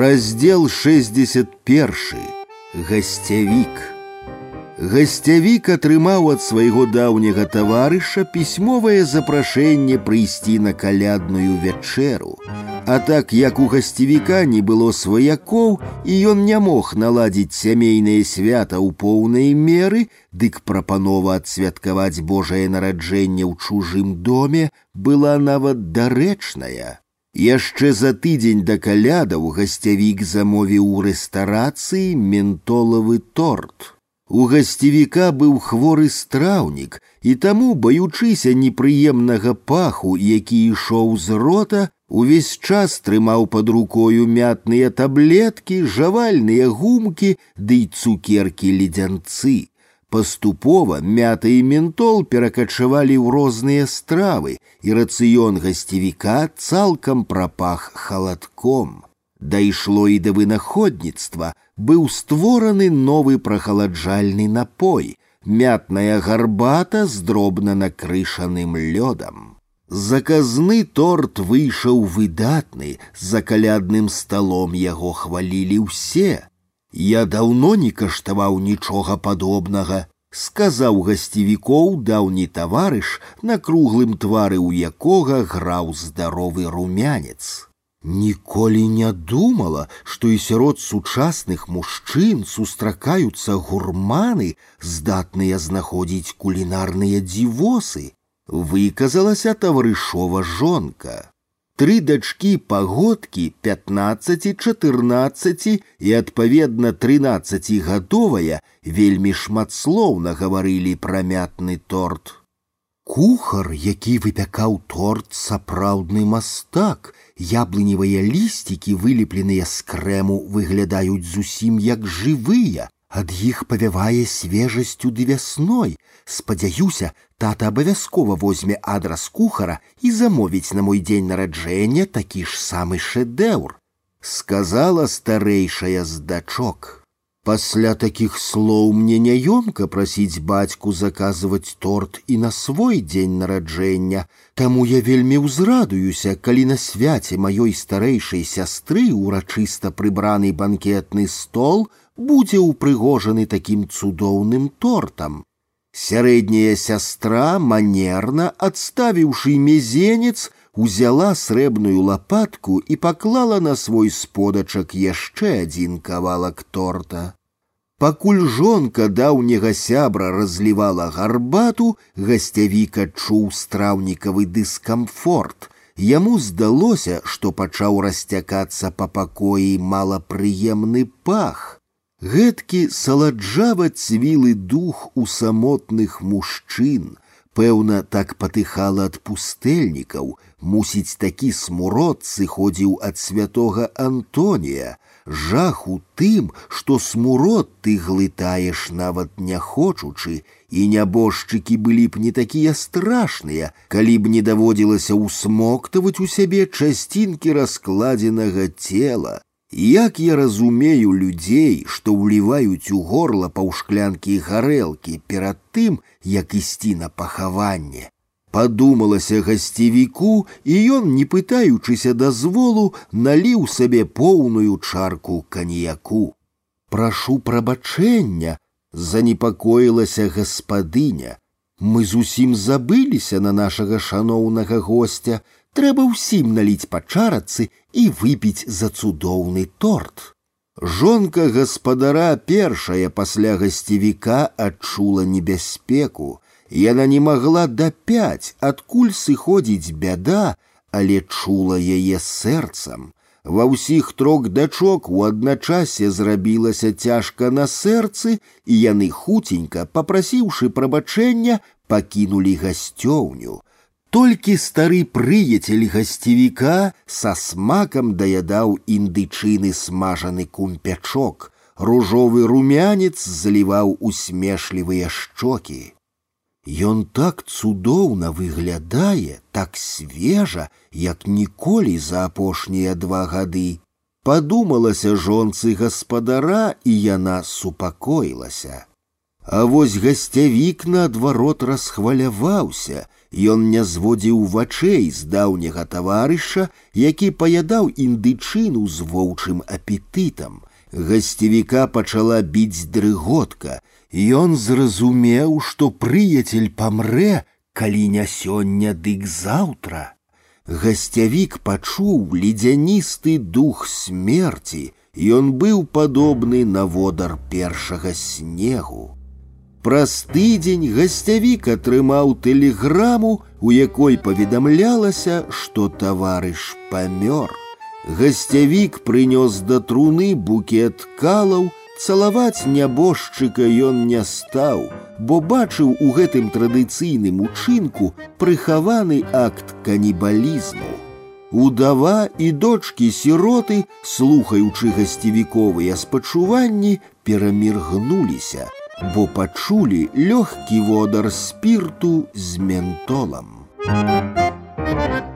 Раздел 61 гасцявік Гасцявік атрымаў ад свайго даўняга таварыша пісьмовае запрашэнне прыйсці на калядную вячэру. А так як у гасцевіка не было сваякоў і ён не мог наладзіць сямейнае свята ў поўнай меры, дык прапанова адсвяткаваць Божае нараджэнне ў чужым доме была нават дарэчная. Яшчэ за тыдзень да калядаў гасцявік замовіў у рэстарацыі ментолавы торт. У гасцевіка быў хворы страўнік, і таму, баючыся непрыемнага паху, які ішоў з рота, увесь час трымаў пад рукою мятныя таблеткі, жавальныя гумкі ды цукеркі ледзянцы. Паступова мята і ментол перакачавалі ў розныя стравы, і рацыён гасцевіка цалкам прапах халадком. Дайшло і да вынаходніцтва быў створаны новы прахаладжальны напой, мятная гарбата з дробна накрышаным лёдам. Заказны торт выйшаў выдатны, за калядным сталом яго хвалілі ўсе. Я даўно не каштаваў нічога падобнага, сказаў гасцевікоў даўні таварыш, на круглым твары ў якога граў здаровы румянец. Ніколі не думала, што і сярод сучасных мужчын сустракаюцца гурманы, здатныя знаходзіць кулінарныя дзівосы. Выказалася таварышова жонка. Тры дачкі пагодкі 15-14 і адпаведна 13гадовая вельмі шматслоўна гаварылі пра мятны торт. Кухар, які выпякаў торт сапраўдны мастак, яблыневыя лісцікі, вылепленыя з крэму, выглядаюць зусім як жывыя, ад іх павявае свежасцю ды вясной. Спадзяюся, тата абавязкова возьме адрас кухара і замовіць на мой дзень нараджэння такі ж самы шэдэўр, сказала старэйшая з дачок. Пасля такіх слоў мне няёмка прасіць бацьку заказваць торт і на свой дзень нараджэння, Таму я вельмі ўзрадуюся, калі на свяце маёй старэйшай сястры урачыста прыбраны банкетны стол будзе ўпрыгожаны такім цудоўным тортам. Сярэдняя сястра манерна, адставіўшы мезенец, узяла срэбную лапатку і паклала на свой сподачак яшчэ адзін кавалак торта. Пакуль жонка даўняга сябра разлівала гарбату, гасцявік адчуў страўнікавы дыскамфорт. Яму здалося, што пачаў расцякацца па пакоі малапрыемны пах. Гэткі саладжава цвілы дух у самотных мужчын, пэўна, так патыхала ад пустэльнікаў, мусіць такі смурод сыходзіў ад святога Антонія, жах у тым, што смурод ты глытаеш нават не хочучы, і нябожчыкі былі б не такія страшныя, калі б не даводзілася ўсмоктаваць у сябе часцінкі раскладзенага цела. Як я разумею людзей, што ўліваюць у горла паўшклянкі гарэлкі перад тым, як ісці на пахаванне. Падумалася гасцевіку, і ён, не пытаючыся дазволу, наліў сабе поўную чарку каньяку. Прашу прабачэння, занепакоілася гаспадыня. Мы зусім забыліся на нашага шаноўнага гостя, трэба ўсім наліць па чарацы і выпіць за цудоўны торт. Жонка гаспадара першая пасля гасцевіка адчула небяспеку. Яна не магла дапяць, адкуль сыходзіць бяда, але чула яе сэрцам. Ва ўсіх трох дачок у адначасе зрабілася цяжка на сэрцы, і яны хуценька, папрасіўшы прабачэння, пакінулі гасцёўню. Толькі стары прыяцель гасцевіка са смакам даядаў індычыны смажаны кумпячок, ружовы румянец заліваў усмешлівыя шчокі. Ён так цудоўна выглядае, так свежа, як ніколі за апошнія два гады. Падумалася жонцы гаспадара, і яна супакоілася. А вось гасцявік наадварот расхваляваўся, Ён не зводзіў вачэй з даўняга таварыша, які паядаў індычыну з воўчым апетытам. Гасцевіка пачала біць дрыготка, Ён зразумеў, што прыяцель памрэ, калі не сёння дык заўтра. Гасцявік пачуў ледзяністы дух смерці, Ён быў падобны на водар першага снегу. Праз тыдзень гасцявік атрымаў тэлеграму, у якой паведамлялася, што таварыш памёр. Гасцявік прынёс да труны букет калаў, цалаваць нябожчыка ён не стаў, бо бачыў у гэтым традыцыйным учынку прыхаваны акт канібалізму. Удава і дочкі сіроты, слухаючы гасцевіковыя спачуванні, пераміргнуліся – бо пачулі лёгкі водар спірту з ментолам. Thank you.